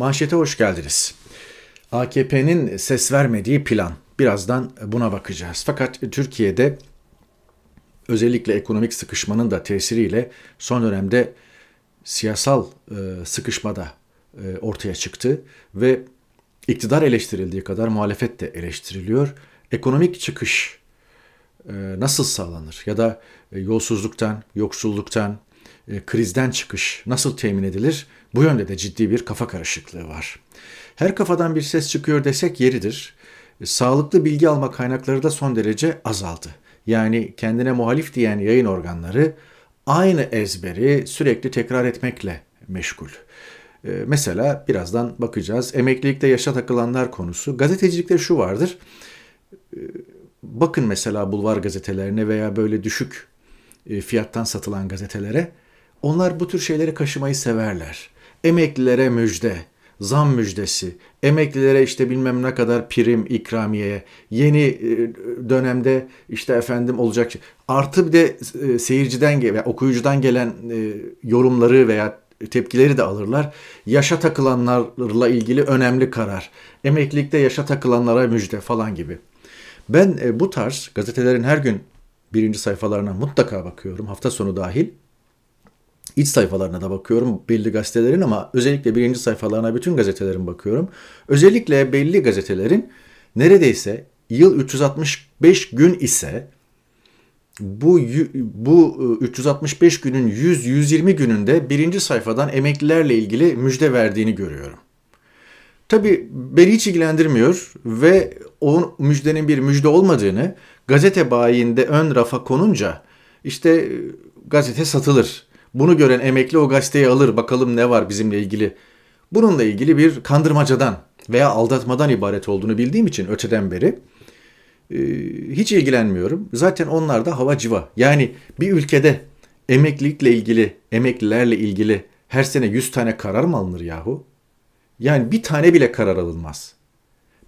Manşete hoş geldiniz. AKP'nin ses vermediği plan. Birazdan buna bakacağız. Fakat Türkiye'de özellikle ekonomik sıkışmanın da tesiriyle son dönemde siyasal e, sıkışma da e, ortaya çıktı ve iktidar eleştirildiği kadar muhalefet de eleştiriliyor. Ekonomik çıkış e, nasıl sağlanır ya da yolsuzluktan, yoksulluktan, krizden çıkış nasıl temin edilir? Bu yönde de ciddi bir kafa karışıklığı var. Her kafadan bir ses çıkıyor desek yeridir. Sağlıklı bilgi alma kaynakları da son derece azaldı. Yani kendine muhalif diyen yayın organları aynı ezberi sürekli tekrar etmekle meşgul. Mesela birazdan bakacağız. Emeklilikte yaşa takılanlar konusu. Gazetecilikte şu vardır. Bakın mesela bulvar gazetelerine veya böyle düşük fiyattan satılan gazetelere. Onlar bu tür şeyleri kaşımayı severler. Emeklilere müjde, zam müjdesi, emeklilere işte bilmem ne kadar prim, ikramiye, yeni e, dönemde işte efendim olacak. Artı bir de e, seyirciden ve okuyucudan gelen e, yorumları veya tepkileri de alırlar. Yaşa takılanlarla ilgili önemli karar. Emeklilikte yaşa takılanlara müjde falan gibi. Ben bu tarz gazetelerin her gün birinci sayfalarına mutlaka bakıyorum hafta sonu dahil. İç sayfalarına da bakıyorum belli gazetelerin ama özellikle birinci sayfalarına bütün gazetelerin bakıyorum. Özellikle belli gazetelerin neredeyse yıl 365 gün ise bu bu 365 e, günün 100-120 gününde birinci sayfadan emeklilerle ilgili müjde verdiğini görüyorum. Tabi beni hiç ilgilendirmiyor ve o müjdenin bir müjde olmadığını gazete bayinde ön rafa konunca işte e, gazete satılır bunu gören emekli o gazeteyi alır bakalım ne var bizimle ilgili. Bununla ilgili bir kandırmacadan veya aldatmadan ibaret olduğunu bildiğim için öteden beri e, hiç ilgilenmiyorum. Zaten onlar da hava civa. Yani bir ülkede emeklilikle ilgili, emeklilerle ilgili her sene 100 tane karar mı alınır yahu? Yani bir tane bile karar alınmaz.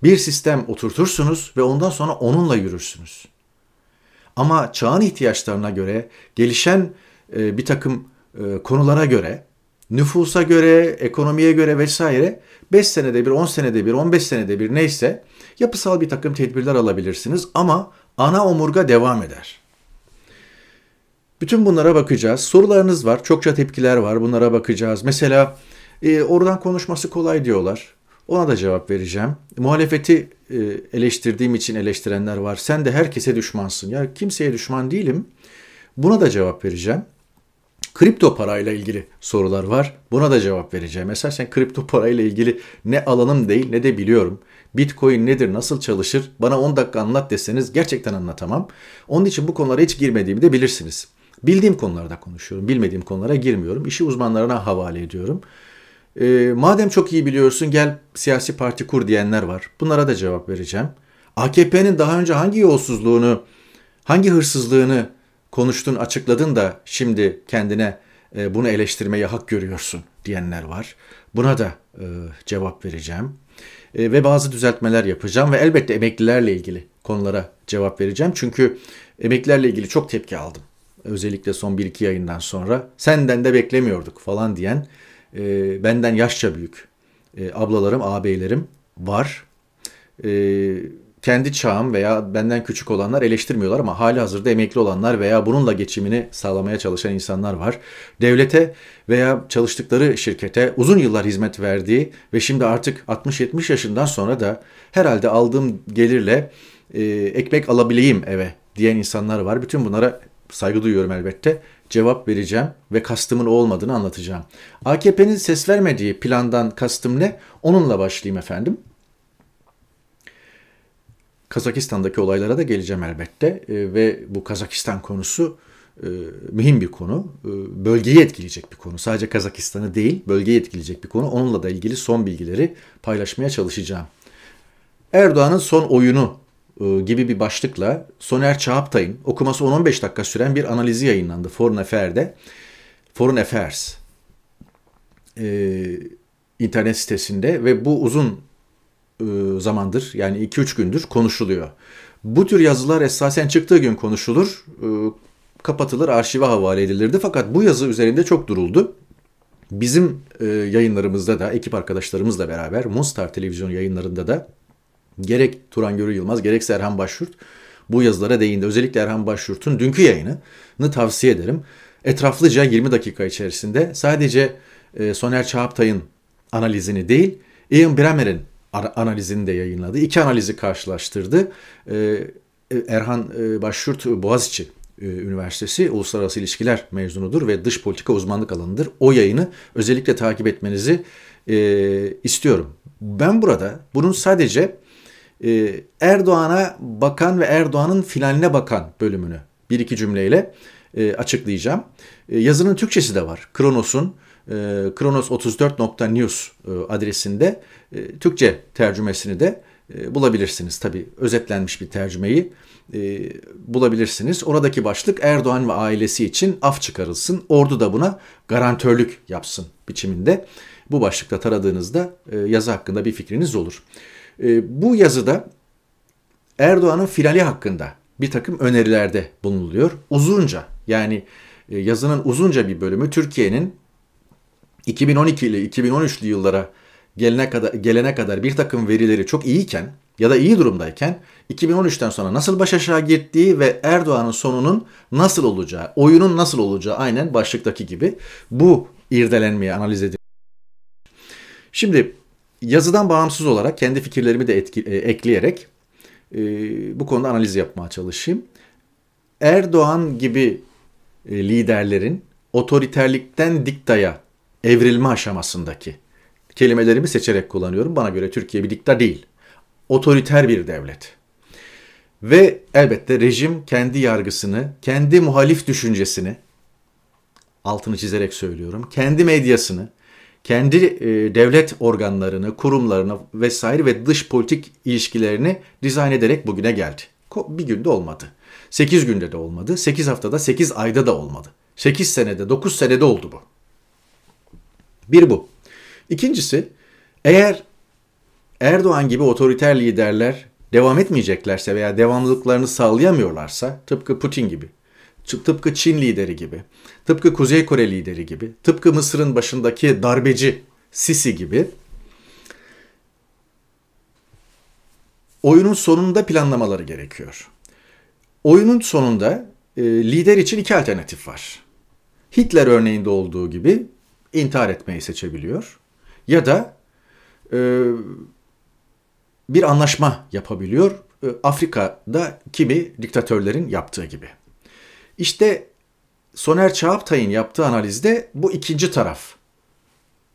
Bir sistem oturtursunuz ve ondan sonra onunla yürürsünüz. Ama çağın ihtiyaçlarına göre gelişen e, bir takım e, konulara göre, nüfusa göre, ekonomiye göre vesaire 5 senede bir, 10 senede bir, 15 senede bir neyse yapısal bir takım tedbirler alabilirsiniz ama ana omurga devam eder. Bütün bunlara bakacağız. Sorularınız var, çokça tepkiler var. Bunlara bakacağız. Mesela e, oradan konuşması kolay diyorlar. Ona da cevap vereceğim. Muhalefeti e, eleştirdiğim için eleştirenler var. Sen de herkese düşmansın. Ya kimseye düşman değilim. Buna da cevap vereceğim. Kripto parayla ilgili sorular var. Buna da cevap vereceğim. Esasen kripto parayla ilgili ne alanım değil ne de biliyorum. Bitcoin nedir, nasıl çalışır? Bana 10 dakika anlat deseniz gerçekten anlatamam. Onun için bu konulara hiç girmediğimi de bilirsiniz. Bildiğim konularda konuşuyorum. Bilmediğim konulara girmiyorum. İşi uzmanlarına havale ediyorum. E, madem çok iyi biliyorsun gel siyasi parti kur diyenler var. Bunlara da cevap vereceğim. AKP'nin daha önce hangi yolsuzluğunu, hangi hırsızlığını konuştun, açıkladın da şimdi kendine e, bunu eleştirmeye hak görüyorsun diyenler var. Buna da e, cevap vereceğim. E, ve bazı düzeltmeler yapacağım ve elbette emeklilerle ilgili konulara cevap vereceğim. Çünkü emeklilerle ilgili çok tepki aldım. Özellikle son 1-2 yayından sonra senden de beklemiyorduk falan diyen e, benden yaşça büyük e, ablalarım, ağabeylerim var. E, kendi çağım veya benden küçük olanlar eleştirmiyorlar ama hali hazırda emekli olanlar veya bununla geçimini sağlamaya çalışan insanlar var. Devlete veya çalıştıkları şirkete uzun yıllar hizmet verdiği ve şimdi artık 60-70 yaşından sonra da herhalde aldığım gelirle e, ekmek alabileyim eve diyen insanlar var. Bütün bunlara saygı duyuyorum elbette. Cevap vereceğim ve kastımın o olmadığını anlatacağım. AKP'nin ses vermediği plandan kastım ne? Onunla başlayayım efendim. Kazakistan'daki olaylara da geleceğim elbette e, ve bu Kazakistan konusu e, mühim bir konu. E, bölgeyi etkileyecek bir konu. Sadece Kazakistan'ı değil, bölgeyi etkileyecek bir konu. Onunla da ilgili son bilgileri paylaşmaya çalışacağım. Erdoğan'ın son oyunu e, gibi bir başlıkla Soner Çağaptay'ın okuması 10-15 dakika süren bir analizi yayınlandı Foreign Affairs'de. Foreign Affairs e, internet sitesinde ve bu uzun zamandır yani 2-3 gündür konuşuluyor. Bu tür yazılar esasen çıktığı gün konuşulur, e, kapatılır, arşive havale edilirdi. Fakat bu yazı üzerinde çok duruldu. Bizim e, yayınlarımızda da ekip arkadaşlarımızla beraber Monstar televizyon yayınlarında da gerek Turan Görü Yılmaz gerekse Erhan Başyurt bu yazılara değindi. Özellikle Erhan Başyurt'un dünkü yayınını tavsiye ederim. Etraflıca 20 dakika içerisinde sadece e, Soner Çağaptay'ın analizini değil, Ian Bremer'in analizini de yayınladı. İki analizi karşılaştırdı. E, e, Erhan Başyurt Boğaziçi Üniversitesi Uluslararası İlişkiler mezunudur ve dış politika uzmanlık alanıdır. O yayını özellikle takip etmenizi istiyorum. Ben burada bunun sadece Erdoğan'a bakan ve Erdoğan'ın finaline bakan bölümünü bir iki cümleyle açıklayacağım. Yazının Türkçesi de var. Kronos'un e, kronos34.news e, adresinde e, Türkçe tercümesini de e, bulabilirsiniz. Tabi özetlenmiş bir tercümeyi e, bulabilirsiniz. Oradaki başlık Erdoğan ve ailesi için af çıkarılsın. Ordu da buna garantörlük yapsın biçiminde. Bu başlıkta taradığınızda yazı hakkında bir fikriniz olur. Bu yazıda Erdoğan'ın finali hakkında bir takım önerilerde bulunuluyor. Uzunca yani yazının uzunca bir bölümü Türkiye'nin 2012 ile 2013'lü yıllara gelene kadar, gelene kadar bir takım verileri çok iyiyken ya da iyi durumdayken 2013'ten sonra nasıl baş aşağı gittiği ve Erdoğan'ın sonunun nasıl olacağı, oyunun nasıl olacağı aynen başlıktaki gibi bu irdelenmeye analiz edilmiş. Şimdi yazıdan bağımsız olarak kendi fikirlerimi de etki, e, ekleyerek e, bu konuda analiz yapmaya çalışayım. Erdoğan gibi e, liderlerin otoriterlikten diktaya evrilme aşamasındaki kelimelerimi seçerek kullanıyorum. Bana göre Türkiye bir dikta değil. Otoriter bir devlet. Ve elbette rejim kendi yargısını, kendi muhalif düşüncesini, altını çizerek söylüyorum, kendi medyasını, kendi e, devlet organlarını, kurumlarını vesaire ve dış politik ilişkilerini dizayn ederek bugüne geldi. Bir günde olmadı. 8 günde de olmadı. 8 haftada, 8 ayda da olmadı. 8 senede, 9 senede oldu bu. Bir bu. İkincisi eğer Erdoğan gibi otoriter liderler devam etmeyeceklerse veya devamlılıklarını sağlayamıyorlarsa tıpkı Putin gibi, tıpkı Çin lideri gibi, tıpkı Kuzey Kore lideri gibi, tıpkı Mısır'ın başındaki darbeci Sisi gibi oyunun sonunda planlamaları gerekiyor. Oyunun sonunda e, lider için iki alternatif var. Hitler örneğinde olduğu gibi intihar etmeyi seçebiliyor ya da e, bir anlaşma yapabiliyor. E, Afrika'da kimi diktatörlerin yaptığı gibi. İşte Soner Çağaptay'ın yaptığı analizde bu ikinci taraf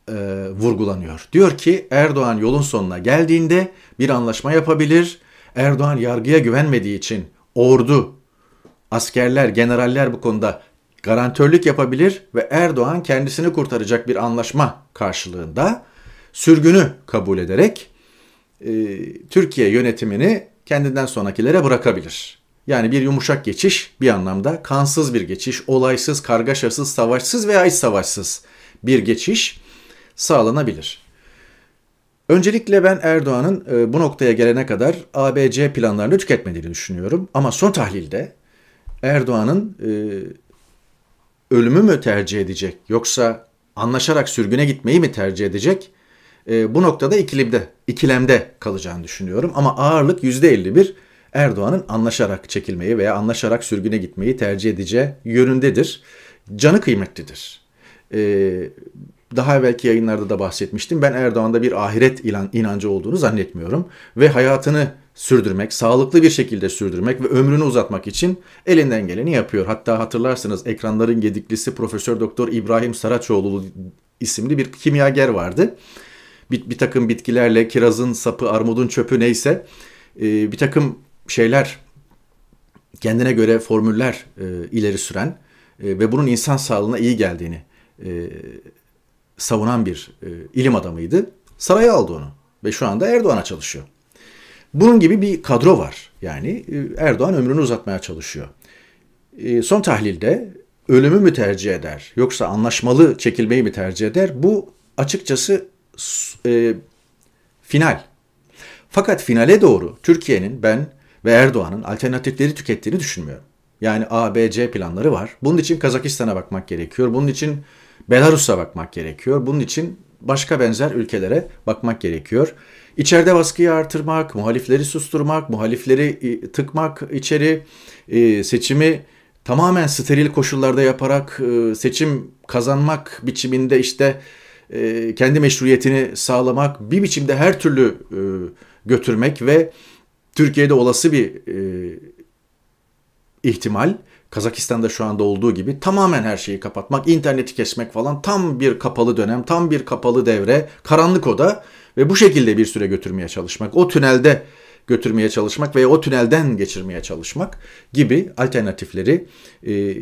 e, vurgulanıyor. Diyor ki Erdoğan yolun sonuna geldiğinde bir anlaşma yapabilir. Erdoğan yargıya güvenmediği için ordu, askerler, generaller bu konuda garantörlük yapabilir ve Erdoğan kendisini kurtaracak bir anlaşma karşılığında sürgünü kabul ederek e, Türkiye yönetimini kendinden sonrakilere bırakabilir. Yani bir yumuşak geçiş bir anlamda kansız bir geçiş, olaysız, kargaşasız, savaşsız veya iç savaşsız bir geçiş sağlanabilir. Öncelikle ben Erdoğan'ın e, bu noktaya gelene kadar ABC planlarını tüketmediğini düşünüyorum. Ama son tahlilde Erdoğan'ın e, ölümü mü tercih edecek yoksa anlaşarak sürgüne gitmeyi mi tercih edecek? E, bu noktada ikilemde, ikilemde kalacağını düşünüyorum. Ama ağırlık %51 Erdoğan'ın anlaşarak çekilmeyi veya anlaşarak sürgüne gitmeyi tercih edeceği yönündedir. Canı kıymetlidir. E, daha evvelki yayınlarda da bahsetmiştim. Ben Erdoğan'da bir ahiret ilan, inancı olduğunu zannetmiyorum. Ve hayatını sürdürmek, sağlıklı bir şekilde sürdürmek ve ömrünü uzatmak için elinden geleni yapıyor. Hatta hatırlarsınız ekranların gediklisi Profesör Doktor İbrahim Saraçoğlu isimli bir kimyager vardı. Bir, bir takım bitkilerle kirazın sapı, armudun çöpü neyse e, bir takım şeyler kendine göre formüller e, ileri süren e, ve bunun insan sağlığına iyi geldiğini savunan bir ilim adamıydı. Saraya aldı onu ve şu anda Erdoğan'a çalışıyor. Bunun gibi bir kadro var. Yani e, Erdoğan ömrünü uzatmaya çalışıyor. E, son tahlilde ölümü mü tercih eder yoksa anlaşmalı çekilmeyi mi tercih eder? Bu açıkçası e, final. Fakat finale doğru Türkiye'nin ben ve Erdoğan'ın alternatifleri tükettiğini düşünmüyorum. Yani A, B, C planları var. Bunun için Kazakistan'a bakmak gerekiyor. Bunun için Belarus'a bakmak gerekiyor. Bunun için başka benzer ülkelere bakmak gerekiyor. İçeride baskıyı artırmak, muhalifleri susturmak, muhalifleri e, tıkmak içeri, e, seçimi tamamen steril koşullarda yaparak e, seçim kazanmak biçiminde işte kendi meşruiyetini sağlamak, bir biçimde her türlü götürmek ve Türkiye'de olası bir ihtimal Kazakistan'da şu anda olduğu gibi tamamen her şeyi kapatmak, interneti kesmek falan tam bir kapalı dönem, tam bir kapalı devre, karanlık oda ve bu şekilde bir süre götürmeye çalışmak, o tünelde götürmeye çalışmak veya o tünelden geçirmeye çalışmak gibi alternatifleri e,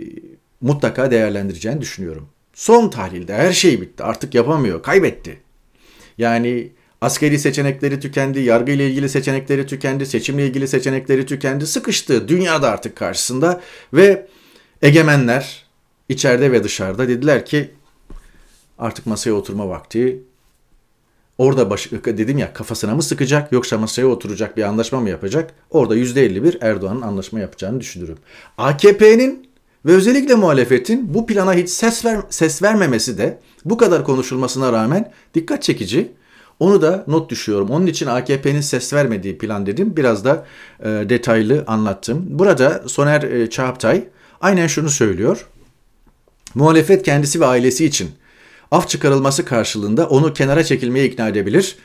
mutlaka değerlendireceğini düşünüyorum. Son tahlilde her şey bitti. Artık yapamıyor. Kaybetti. Yani askeri seçenekleri tükendi, yargı ile ilgili seçenekleri tükendi, seçimle ilgili seçenekleri tükendi. Sıkıştı. Dünyada artık karşısında ve egemenler içeride ve dışarıda dediler ki artık masaya oturma vakti Orada baş, dedim ya kafasına mı sıkacak yoksa masaya oturacak bir anlaşma mı yapacak? Orada %51 Erdoğan'ın anlaşma yapacağını düşünürüm. AKP'nin ve özellikle muhalefetin bu plana hiç ses, ver, ses vermemesi de bu kadar konuşulmasına rağmen dikkat çekici. Onu da not düşüyorum. Onun için AKP'nin ses vermediği plan dedim. Biraz da e, detaylı anlattım. Burada Soner e, Çağaptay aynen şunu söylüyor. Muhalefet kendisi ve ailesi için af çıkarılması karşılığında onu kenara çekilmeye ikna edebilir.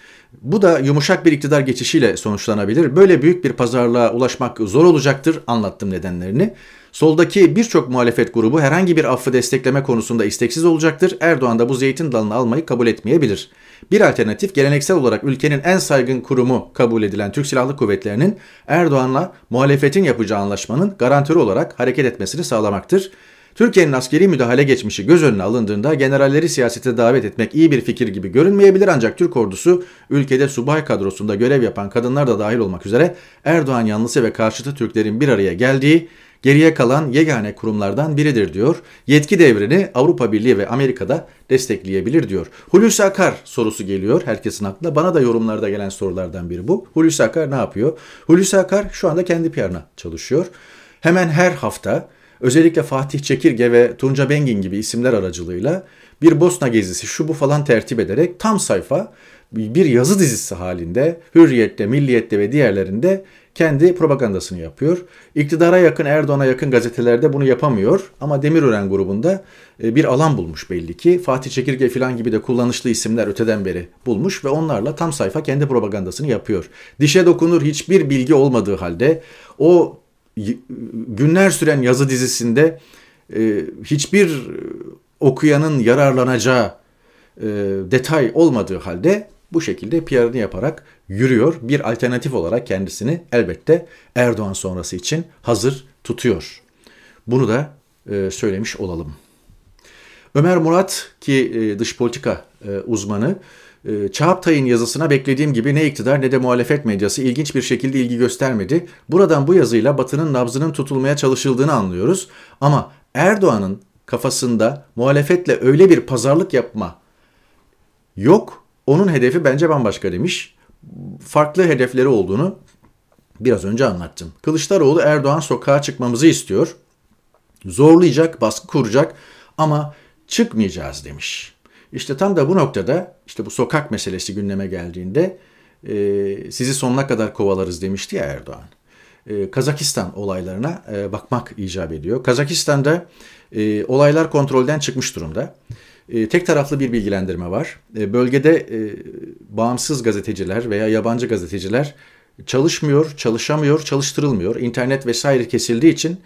Bu da yumuşak bir iktidar geçişiyle sonuçlanabilir. Böyle büyük bir pazarlığa ulaşmak zor olacaktır. Anlattım nedenlerini. Soldaki birçok muhalefet grubu herhangi bir affı destekleme konusunda isteksiz olacaktır. Erdoğan da bu zeytin dalını almayı kabul etmeyebilir. Bir alternatif geleneksel olarak ülkenin en saygın kurumu kabul edilen Türk Silahlı Kuvvetleri'nin Erdoğan'la muhalefetin yapacağı anlaşmanın garantörü olarak hareket etmesini sağlamaktır. Türkiye'nin askeri müdahale geçmişi göz önüne alındığında generalleri siyasete davet etmek iyi bir fikir gibi görünmeyebilir ancak Türk ordusu ülkede subay kadrosunda görev yapan kadınlar da dahil olmak üzere Erdoğan yanlısı ve karşıtı Türklerin bir araya geldiği geriye kalan yegane kurumlardan biridir diyor. Yetki devrini Avrupa Birliği ve Amerika'da destekleyebilir diyor. Hulusi Akar sorusu geliyor herkesin aklına. Bana da yorumlarda gelen sorulardan biri bu. Hulusi Akar ne yapıyor? Hulusi Akar şu anda kendi PR'ına çalışıyor. Hemen her hafta özellikle Fatih Çekirge ve Tunca Bengin gibi isimler aracılığıyla bir Bosna gezisi şu bu falan tertip ederek tam sayfa bir yazı dizisi halinde Hürriyet'te, Milliyet'te ve diğerlerinde kendi propagandasını yapıyor. İktidara yakın, Erdoğan'a yakın gazetelerde bunu yapamıyor ama Demirören grubunda e, bir alan bulmuş belli ki. Fatih Çekirge falan gibi de kullanışlı isimler öteden beri bulmuş ve onlarla tam sayfa kendi propagandasını yapıyor. Dişe dokunur hiçbir bilgi olmadığı halde o günler süren yazı dizisinde e, hiçbir okuyanın yararlanacağı e, detay olmadığı halde bu şekilde PR'ını yaparak yürüyor. Bir alternatif olarak kendisini elbette Erdoğan sonrası için hazır tutuyor. Bunu da e, söylemiş olalım. Ömer Murat ki e, dış politika e, uzmanı e, Çağaptay'ın yazısına beklediğim gibi ne iktidar ne de muhalefet medyası ilginç bir şekilde ilgi göstermedi. Buradan bu yazıyla Batı'nın nabzının tutulmaya çalışıldığını anlıyoruz. Ama Erdoğan'ın kafasında muhalefetle öyle bir pazarlık yapma yok. Onun hedefi bence bambaşka demiş. Farklı hedefleri olduğunu biraz önce anlattım. Kılıçdaroğlu Erdoğan sokağa çıkmamızı istiyor. Zorlayacak, baskı kuracak ama çıkmayacağız demiş. İşte tam da bu noktada işte bu sokak meselesi gündeme geldiğinde e, sizi sonuna kadar kovalarız demişti ya Erdoğan. E, Kazakistan olaylarına e, bakmak icap ediyor. Kazakistan'da e, olaylar kontrolden çıkmış durumda. E, tek taraflı bir bilgilendirme var. E, bölgede e, bağımsız gazeteciler veya yabancı gazeteciler çalışmıyor, çalışamıyor, çalıştırılmıyor. İnternet vesaire kesildiği için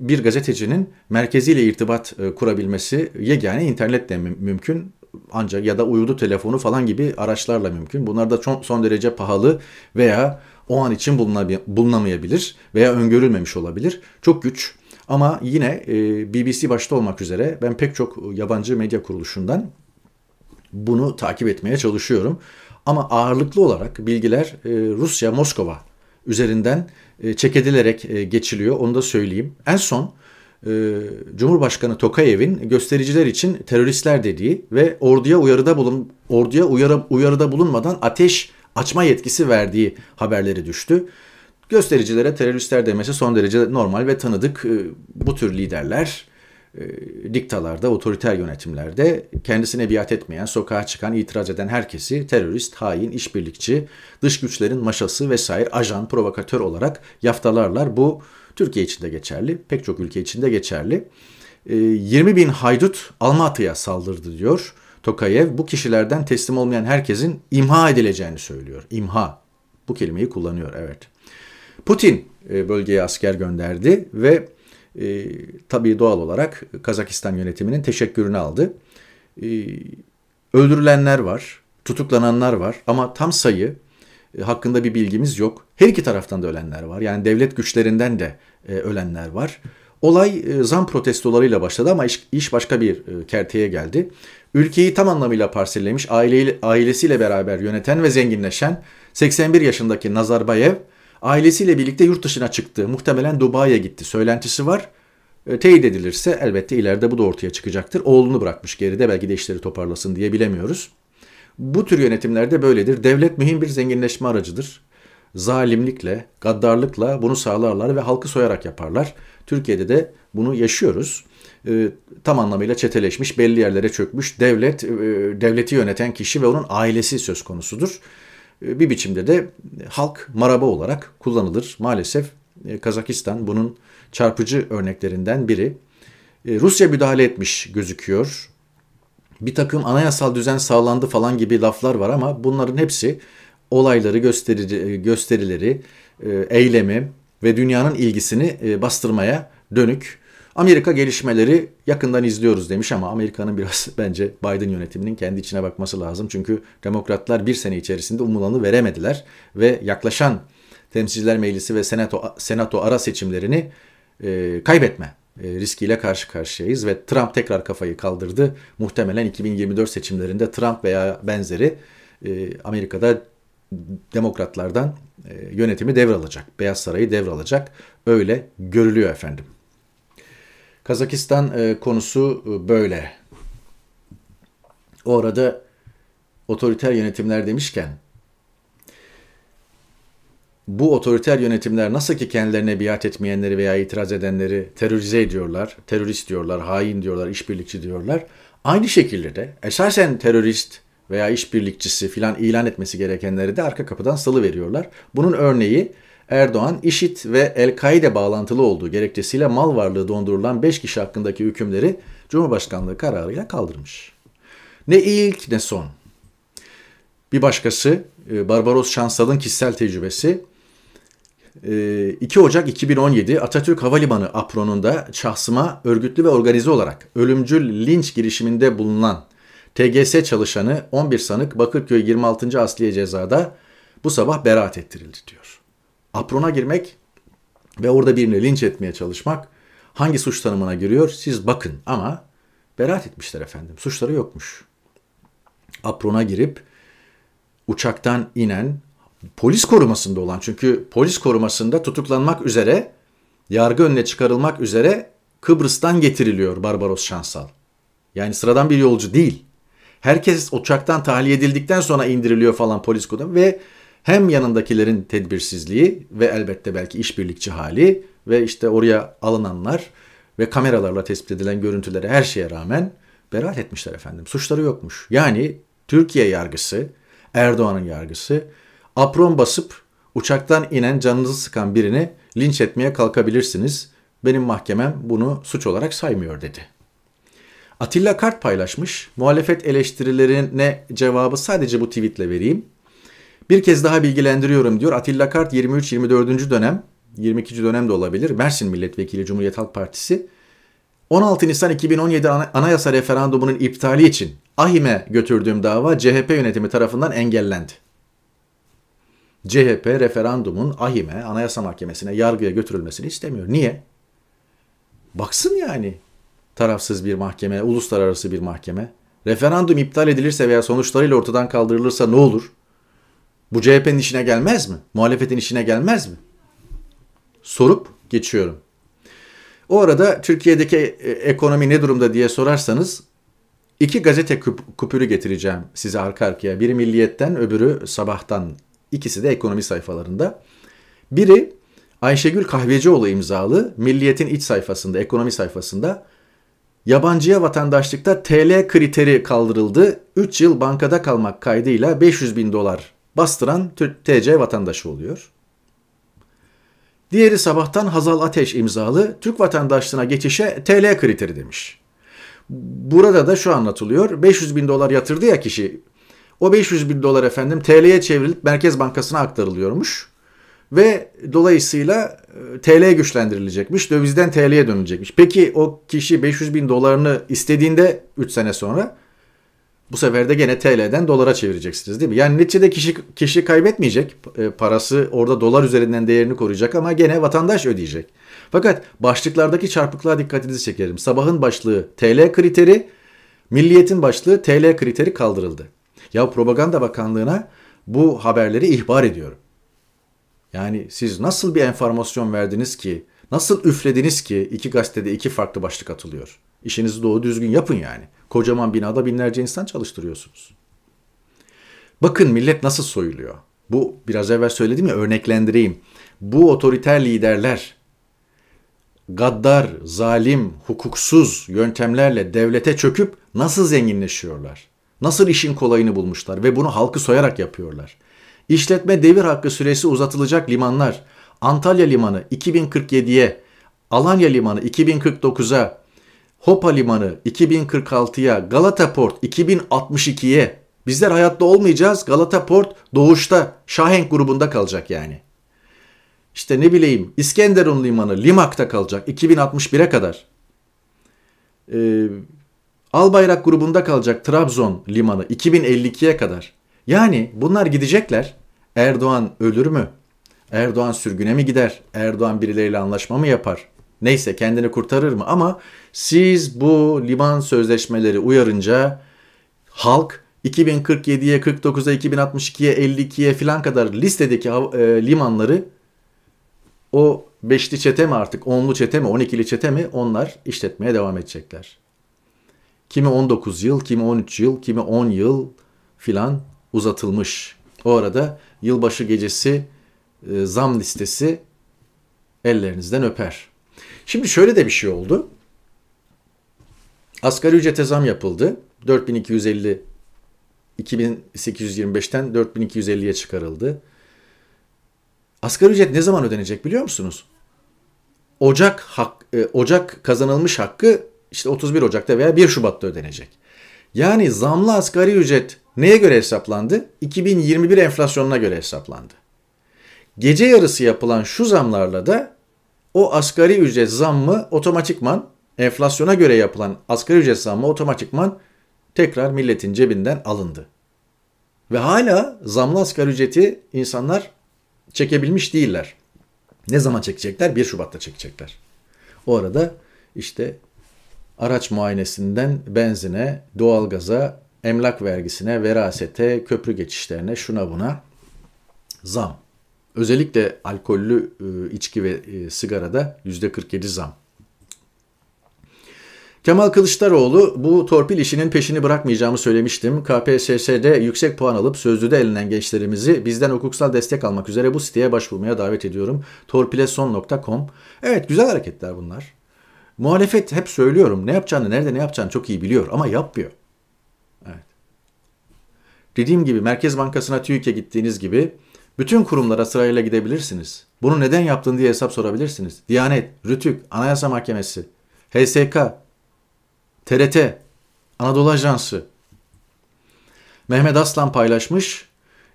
bir gazetecinin merkeziyle irtibat kurabilmesi yegane internetle mümkün ancak ya da uydu telefonu falan gibi araçlarla mümkün. Bunlar da çok son derece pahalı veya o an için bulunamayabilir veya öngörülmemiş olabilir. Çok güç. Ama yine e, BBC başta olmak üzere ben pek çok yabancı medya kuruluşundan bunu takip etmeye çalışıyorum. Ama ağırlıklı olarak bilgiler e, Rusya, Moskova üzerinden e, çekedilerek geçiliyor. Onu da söyleyeyim. En son Cumhurbaşkanı Tokayev'in göstericiler için teröristler dediği ve orduya uyarıda bulun orduya uyarı, uyarıda bulunmadan ateş açma yetkisi verdiği haberleri düştü. Göstericilere teröristler demesi son derece normal ve tanıdık. E, bu tür liderler e, diktalarda, otoriter yönetimlerde kendisine biat etmeyen, sokağa çıkan, itiraz eden herkesi terörist, hain, işbirlikçi, dış güçlerin maşası vesaire ajan, provokatör olarak yaftalarlar. Bu Türkiye için de geçerli, pek çok ülke için de geçerli. 20 e, bin haydut Almatı'ya saldırdı diyor Tokayev. Bu kişilerden teslim olmayan herkesin imha edileceğini söylüyor. İmha. Bu kelimeyi kullanıyor evet. Putin e, bölgeye asker gönderdi ve e, tabii doğal olarak Kazakistan yönetiminin teşekkürünü aldı. E, öldürülenler var, tutuklananlar var ama tam sayı e, hakkında bir bilgimiz yok. Her iki taraftan da ölenler var. Yani devlet güçlerinden de e, ölenler var. Olay e, zam protestolarıyla başladı ama iş, iş başka bir e, kerteye geldi. Ülkeyi tam anlamıyla parsellemiş, aileyle, ailesiyle beraber yöneten ve zenginleşen 81 yaşındaki Nazarbayev ailesiyle birlikte yurt dışına çıktı. Muhtemelen Dubai'ye gitti. Söylentisi var. E, teyit edilirse elbette ileride bu da ortaya çıkacaktır. Oğlunu bırakmış geride belki de işleri toparlasın diye bilemiyoruz. Bu tür yönetimlerde böyledir. Devlet mühim bir zenginleşme aracıdır. Zalimlikle, gaddarlıkla bunu sağlarlar ve halkı soyarak yaparlar. Türkiye'de de bunu yaşıyoruz. E, tam anlamıyla çeteleşmiş, belli yerlere çökmüş devlet, e, devleti yöneten kişi ve onun ailesi söz konusudur. E, bir biçimde de halk maraba olarak kullanılır. Maalesef e, Kazakistan bunun çarpıcı örneklerinden biri. E, Rusya müdahale etmiş gözüküyor. Bir takım anayasal düzen sağlandı falan gibi laflar var ama bunların hepsi olayları, gösteri, gösterileri, eylemi ve dünyanın ilgisini bastırmaya dönük. Amerika gelişmeleri yakından izliyoruz demiş ama Amerika'nın biraz bence Biden yönetiminin kendi içine bakması lazım. Çünkü demokratlar bir sene içerisinde umulanı veremediler ve yaklaşan Temsilciler Meclisi ve Senato, Senato ara seçimlerini e, kaybetme e, riskiyle karşı karşıyayız ve Trump tekrar kafayı kaldırdı. Muhtemelen 2024 seçimlerinde Trump veya benzeri e, Amerika'da demokratlardan e, yönetimi devralacak. Beyaz Sarayı devralacak. Öyle görülüyor efendim. Kazakistan e, konusu e, böyle. Orada otoriter yönetimler demişken bu otoriter yönetimler nasıl ki kendilerine biat etmeyenleri veya itiraz edenleri terörize ediyorlar, terörist diyorlar, hain diyorlar, işbirlikçi diyorlar. Aynı şekilde de esasen terörist veya işbirlikçisi filan ilan etmesi gerekenleri de arka kapıdan salı veriyorlar. Bunun örneği Erdoğan, IŞİD ve El-Kaide bağlantılı olduğu gerekçesiyle mal varlığı dondurulan 5 kişi hakkındaki hükümleri Cumhurbaşkanlığı kararıyla kaldırmış. Ne ilk ne son. Bir başkası e, Barbaros Şansal'ın kişisel tecrübesi 2 e, Ocak 2017 Atatürk Havalimanı apronunda şahsıma örgütlü ve organize olarak ölümcül linç girişiminde bulunan TGS çalışanı 11 sanık Bakırköy 26. Asliye Ceza'da bu sabah beraat ettirildi diyor aprona girmek ve orada birini linç etmeye çalışmak hangi suç tanımına giriyor siz bakın ama beraat etmişler efendim. Suçları yokmuş. Aprona girip uçaktan inen polis korumasında olan çünkü polis korumasında tutuklanmak üzere yargı önüne çıkarılmak üzere Kıbrıs'tan getiriliyor Barbaros Şansal. Yani sıradan bir yolcu değil. Herkes uçaktan tahliye edildikten sonra indiriliyor falan polis koruması ve hem yanındakilerin tedbirsizliği ve elbette belki işbirlikçi hali ve işte oraya alınanlar ve kameralarla tespit edilen görüntülere her şeye rağmen beraat etmişler efendim. Suçları yokmuş. Yani Türkiye yargısı, Erdoğan'ın yargısı apron basıp uçaktan inen canınızı sıkan birini linç etmeye kalkabilirsiniz. Benim mahkemem bunu suç olarak saymıyor dedi. Atilla Kart paylaşmış. Muhalefet eleştirilerine cevabı sadece bu tweetle vereyim. Bir kez daha bilgilendiriyorum diyor. Atilla Kart 23-24. dönem, 22. dönem de olabilir. Mersin Milletvekili Cumhuriyet Halk Partisi. 16 Nisan 2017 anayasa referandumunun iptali için AHİM'e götürdüğüm dava CHP yönetimi tarafından engellendi. CHP referandumun AHİM'e, Anayasa Mahkemesi'ne, yargıya götürülmesini istemiyor. Niye? Baksın yani tarafsız bir mahkeme, uluslararası bir mahkeme. Referandum iptal edilirse veya sonuçlarıyla ortadan kaldırılırsa ne olur? Bu CHP'nin işine gelmez mi? Muhalefetin işine gelmez mi? Sorup geçiyorum. O arada Türkiye'deki e, ekonomi ne durumda diye sorarsanız iki gazete kupürü getireceğim size arka arkaya. Biri Milliyet'ten öbürü Sabah'tan. İkisi de ekonomi sayfalarında. Biri Ayşegül Kahvecioğlu imzalı Milliyet'in iç sayfasında, ekonomi sayfasında yabancıya vatandaşlıkta TL kriteri kaldırıldı. 3 yıl bankada kalmak kaydıyla 500 bin dolar bastıran TC vatandaşı oluyor. Diğeri sabahtan Hazal Ateş imzalı Türk vatandaşlığına geçişe TL kriteri demiş. Burada da şu anlatılıyor. 500 bin dolar yatırdı ya kişi. O 500 bin dolar efendim TL'ye çevrilip Merkez Bankası'na aktarılıyormuş. Ve dolayısıyla e, TL güçlendirilecekmiş. Dövizden TL'ye dönülecekmiş. Peki o kişi 500 bin dolarını istediğinde 3 sene sonra bu sefer de gene TL'den dolara çevireceksiniz değil mi? Yani neticede kişi, kişi kaybetmeyecek. E, parası orada dolar üzerinden değerini koruyacak ama gene vatandaş ödeyecek. Fakat başlıklardaki çarpıklığa dikkatinizi çekerim. Sabahın başlığı TL kriteri, milliyetin başlığı TL kriteri kaldırıldı. Ya Propaganda Bakanlığı'na bu haberleri ihbar ediyorum. Yani siz nasıl bir enformasyon verdiniz ki, nasıl üflediniz ki iki gazetede iki farklı başlık atılıyor? İşinizi doğru düzgün yapın yani. Kocaman binada binlerce insan çalıştırıyorsunuz. Bakın millet nasıl soyuluyor. Bu biraz evvel söyledim ya örneklendireyim. Bu otoriter liderler gaddar, zalim, hukuksuz yöntemlerle devlete çöküp nasıl zenginleşiyorlar? Nasıl işin kolayını bulmuşlar ve bunu halkı soyarak yapıyorlar? İşletme devir hakkı süresi uzatılacak limanlar Antalya Limanı 2047'ye, Alanya Limanı 2049'a, Hopa Limanı 2046'ya, Galata Port 2062'ye. Bizler hayatta olmayacağız. Galata Port doğuşta Şahenk grubunda kalacak yani. İşte ne bileyim İskenderun Limanı Limak'ta kalacak 2061'e kadar. Ee, Albayrak grubunda kalacak Trabzon Limanı 2052'ye kadar. Yani bunlar gidecekler. Erdoğan ölür mü? Erdoğan sürgüne mi gider? Erdoğan birileriyle anlaşma mı yapar? Neyse kendini kurtarır mı? Ama siz bu liman sözleşmeleri uyarınca halk 2047'ye, 49'a, 2062'ye, 52'ye filan kadar listedeki e, limanları o beşli çete mi artık, onlu çete mi, 12'li çete mi onlar işletmeye devam edecekler. Kimi 19 yıl, kimi 13 yıl, kimi 10 yıl filan uzatılmış. O arada yılbaşı gecesi e, zam listesi ellerinizden öper. Şimdi şöyle de bir şey oldu. Asgari ücrete zam yapıldı. 4250 2825'ten 4250'ye çıkarıldı. Asgari ücret ne zaman ödenecek biliyor musunuz? Ocak hak, e, Ocak kazanılmış hakkı işte 31 Ocak'ta veya 1 Şubat'ta ödenecek. Yani zamlı asgari ücret neye göre hesaplandı? 2021 enflasyonuna göre hesaplandı. Gece yarısı yapılan şu zamlarla da o asgari ücret zammı otomatikman enflasyona göre yapılan asgari ücret zammı otomatikman tekrar milletin cebinden alındı. Ve hala zamlı asgari ücreti insanlar çekebilmiş değiller. Ne zaman çekecekler? 1 Şubat'ta çekecekler. O arada işte araç muayenesinden benzine, doğalgaza, emlak vergisine, verasete, köprü geçişlerine, şuna buna zam. Özellikle alkollü e, içki ve e, sigarada %47 zam. Kemal Kılıçdaroğlu bu torpil işinin peşini bırakmayacağımı söylemiştim. KPSS'de yüksek puan alıp sözlüde elenen gençlerimizi bizden hukuksal destek almak üzere bu siteye başvurmaya davet ediyorum. torpileson.com Evet güzel hareketler bunlar. Muhalefet hep söylüyorum ne yapacağını nerede ne yapacağını çok iyi biliyor ama yapmıyor. Evet. Dediğim gibi Merkez Bankası'na TÜİK'e gittiğiniz gibi bütün kurumlara sırayla gidebilirsiniz. Bunu neden yaptın diye hesap sorabilirsiniz. Diyanet, Rütük, Anayasa Mahkemesi, HSK, TRT, Anadolu Ajansı. Mehmet Aslan paylaşmış.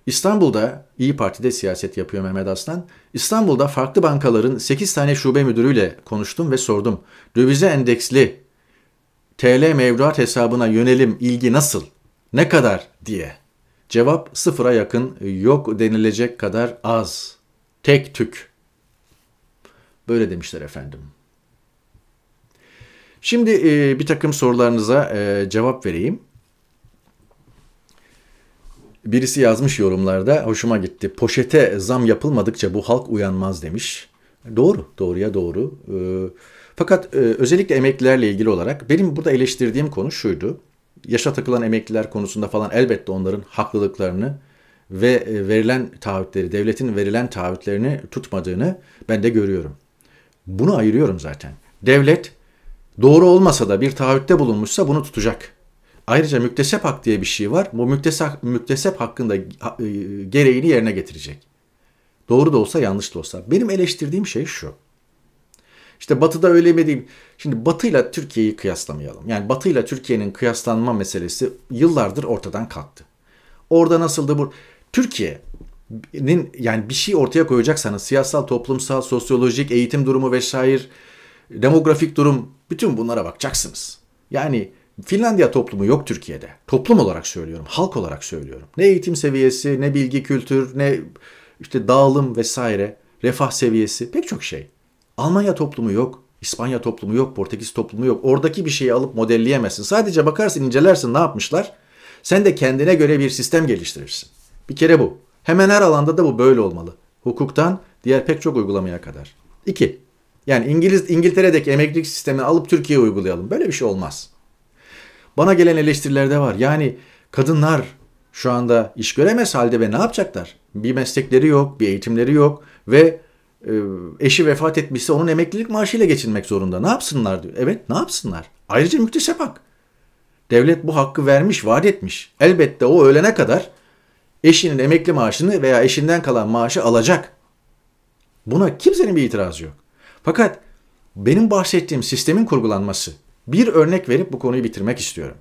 İstanbul'da İyi Parti'de siyaset yapıyor Mehmet Aslan. İstanbul'da farklı bankaların 8 tane şube müdürüyle konuştum ve sordum. Dövize endeksli TL mevduat hesabına yönelim ilgi nasıl? Ne kadar diye. Cevap sıfıra yakın, yok denilecek kadar az. Tek tük. Böyle demişler efendim. Şimdi e, bir takım sorularınıza e, cevap vereyim. Birisi yazmış yorumlarda, hoşuma gitti. Poşete zam yapılmadıkça bu halk uyanmaz demiş. Doğru, doğruya doğru. E, fakat e, özellikle emeklilerle ilgili olarak benim burada eleştirdiğim konu şuydu. Yaşa takılan emekliler konusunda falan elbette onların haklılıklarını ve e, verilen taahhütleri, devletin verilen taahhütlerini tutmadığını ben de görüyorum. Bunu ayırıyorum zaten. Devlet doğru olmasa da bir taahhütte bulunmuşsa bunu tutacak. Ayrıca müktesep hak diye bir şey var. Bu müktesep, müktesep hakkında e, gereğini yerine getirecek. Doğru da olsa yanlış da olsa. Benim eleştirdiğim şey şu. İşte Batı'da öyle mi diyeyim? Şimdi Batı'yla Türkiye'yi kıyaslamayalım. Yani Batı'yla Türkiye'nin kıyaslanma meselesi yıllardır ortadan kalktı. Orada nasıldı bu? Türkiye'nin yani bir şey ortaya koyacaksanız siyasal, toplumsal, sosyolojik, eğitim durumu vesaire, demografik durum bütün bunlara bakacaksınız. Yani Finlandiya toplumu yok Türkiye'de. Toplum olarak söylüyorum, halk olarak söylüyorum. Ne eğitim seviyesi, ne bilgi kültür, ne işte dağılım vesaire, refah seviyesi pek çok şey. Almanya toplumu yok. İspanya toplumu yok, Portekiz toplumu yok. Oradaki bir şeyi alıp modelleyemezsin. Sadece bakarsın, incelersin ne yapmışlar. Sen de kendine göre bir sistem geliştirirsin. Bir kere bu. Hemen her alanda da bu böyle olmalı. Hukuktan diğer pek çok uygulamaya kadar. İki. Yani İngiliz İngiltere'deki emeklilik sistemini alıp Türkiye'ye uygulayalım. Böyle bir şey olmaz. Bana gelen eleştiriler de var. Yani kadınlar şu anda iş göremez halde ve ne yapacaklar? Bir meslekleri yok, bir eğitimleri yok ve eşi vefat etmişse onun emeklilik maaşıyla geçinmek zorunda. Ne yapsınlar diyor. Evet ne yapsınlar? Ayrıca müktesep hak. Devlet bu hakkı vermiş, vaat etmiş. Elbette o ölene kadar eşinin emekli maaşını veya eşinden kalan maaşı alacak. Buna kimsenin bir itirazı yok. Fakat benim bahsettiğim sistemin kurgulanması, bir örnek verip bu konuyu bitirmek istiyorum.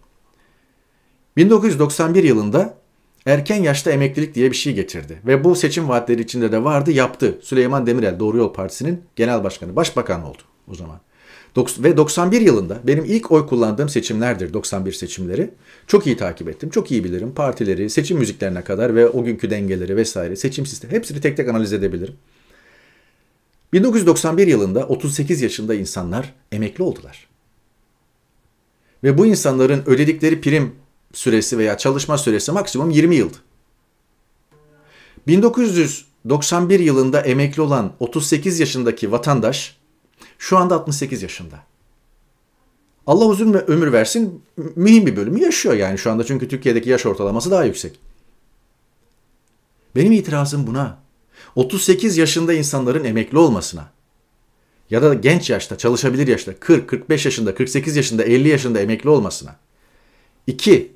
1991 yılında erken yaşta emeklilik diye bir şey getirdi. Ve bu seçim vaatleri içinde de vardı, yaptı. Süleyman Demirel Doğru Yol Partisi'nin genel başkanı, başbakan oldu o zaman. Ve 91 yılında benim ilk oy kullandığım seçimlerdir 91 seçimleri. Çok iyi takip ettim, çok iyi bilirim. Partileri, seçim müziklerine kadar ve o günkü dengeleri vesaire, seçim sistemi hepsini tek tek analiz edebilirim. 1991 yılında 38 yaşında insanlar emekli oldular. Ve bu insanların ödedikleri prim süresi veya çalışma süresi maksimum 20 yıldı. 1991 yılında emekli olan 38 yaşındaki vatandaş şu anda 68 yaşında. Allah uzun ömür versin mühim bir bölümü yaşıyor yani şu anda çünkü Türkiye'deki yaş ortalaması daha yüksek. Benim itirazım buna. 38 yaşında insanların emekli olmasına ya da genç yaşta, çalışabilir yaşta 40, 45 yaşında, 48 yaşında, 50 yaşında emekli olmasına. 2.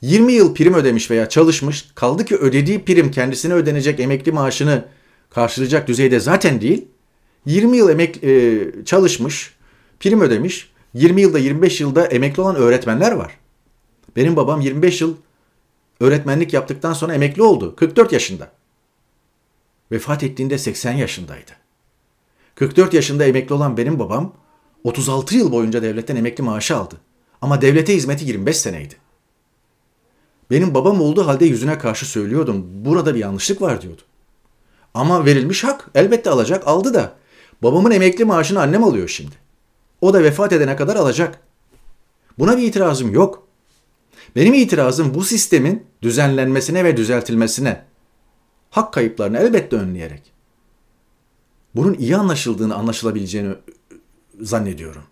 20 yıl prim ödemiş veya çalışmış, kaldı ki ödediği prim kendisine ödenecek emekli maaşını karşılayacak düzeyde zaten değil. 20 yıl emek e, çalışmış, prim ödemiş, 20 yılda 25 yılda emekli olan öğretmenler var. Benim babam 25 yıl öğretmenlik yaptıktan sonra emekli oldu. 44 yaşında. Vefat ettiğinde 80 yaşındaydı. 44 yaşında emekli olan benim babam 36 yıl boyunca devletten emekli maaşı aldı. Ama devlete hizmeti 25 seneydi. Benim babam olduğu halde yüzüne karşı söylüyordum. Burada bir yanlışlık var diyordu. Ama verilmiş hak elbette alacak aldı da. Babamın emekli maaşını annem alıyor şimdi. O da vefat edene kadar alacak. Buna bir itirazım yok. Benim itirazım bu sistemin düzenlenmesine ve düzeltilmesine. Hak kayıplarını elbette önleyerek. Bunun iyi anlaşıldığını, anlaşılabileceğini zannediyorum.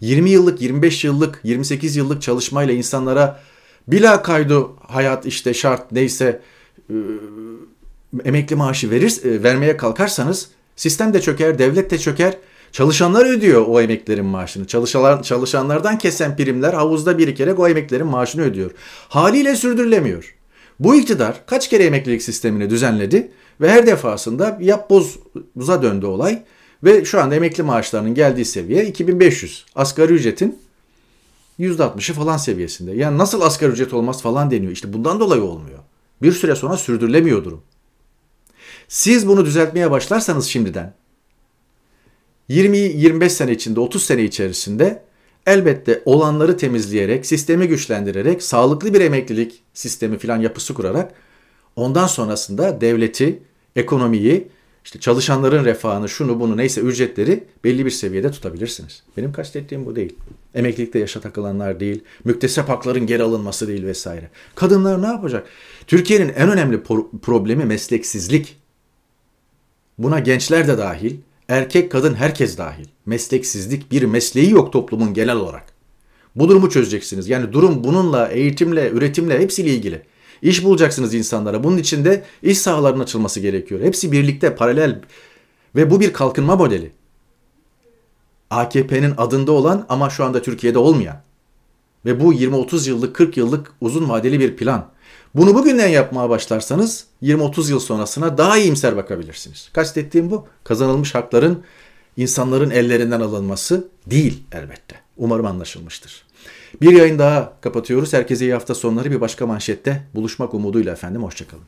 20 yıllık, 25 yıllık, 28 yıllık çalışmayla insanlara bila kaydı hayat işte şart neyse e, emekli maaşı verir, e, vermeye kalkarsanız sistem de çöker, devlet de çöker. Çalışanlar ödüyor o emeklerin maaşını. Çalışanlar, çalışanlardan kesen primler havuzda birikerek o emeklerin maaşını ödüyor. Haliyle sürdürülemiyor. Bu iktidar kaç kere emeklilik sistemini düzenledi ve her defasında yapboza döndü olay. Ve şu anda emekli maaşlarının geldiği seviye 2500. Asgari ücretin %60'ı falan seviyesinde. Yani nasıl asgari ücret olmaz falan deniyor. İşte bundan dolayı olmuyor. Bir süre sonra sürdürülemiyor durum. Siz bunu düzeltmeye başlarsanız şimdiden 20-25 sene içinde, 30 sene içerisinde elbette olanları temizleyerek, sistemi güçlendirerek, sağlıklı bir emeklilik sistemi filan yapısı kurarak ondan sonrasında devleti, ekonomiyi, işte çalışanların refahını, şunu bunu neyse ücretleri belli bir seviyede tutabilirsiniz. Benim kastettiğim bu değil. Emeklilikte yaşa takılanlar değil, müktesep hakların geri alınması değil vesaire. Kadınlar ne yapacak? Türkiye'nin en önemli problemi mesleksizlik. Buna gençler de dahil, erkek kadın herkes dahil. Mesleksizlik bir mesleği yok toplumun genel olarak. Bu durumu çözeceksiniz. Yani durum bununla, eğitimle, üretimle hepsiyle ilgili. İş bulacaksınız insanlara. Bunun için de iş sahalarının açılması gerekiyor. Hepsi birlikte paralel ve bu bir kalkınma modeli. AKP'nin adında olan ama şu anda Türkiye'de olmayan. Ve bu 20-30 yıllık, 40 yıllık uzun vadeli bir plan. Bunu bugünden yapmaya başlarsanız 20-30 yıl sonrasına daha iyimser bakabilirsiniz. Kastettiğim bu. Kazanılmış hakların insanların ellerinden alınması değil elbette. Umarım anlaşılmıştır. Bir yayın daha kapatıyoruz. Herkese iyi hafta sonları bir başka manşette buluşmak umuduyla efendim. Hoşçakalın.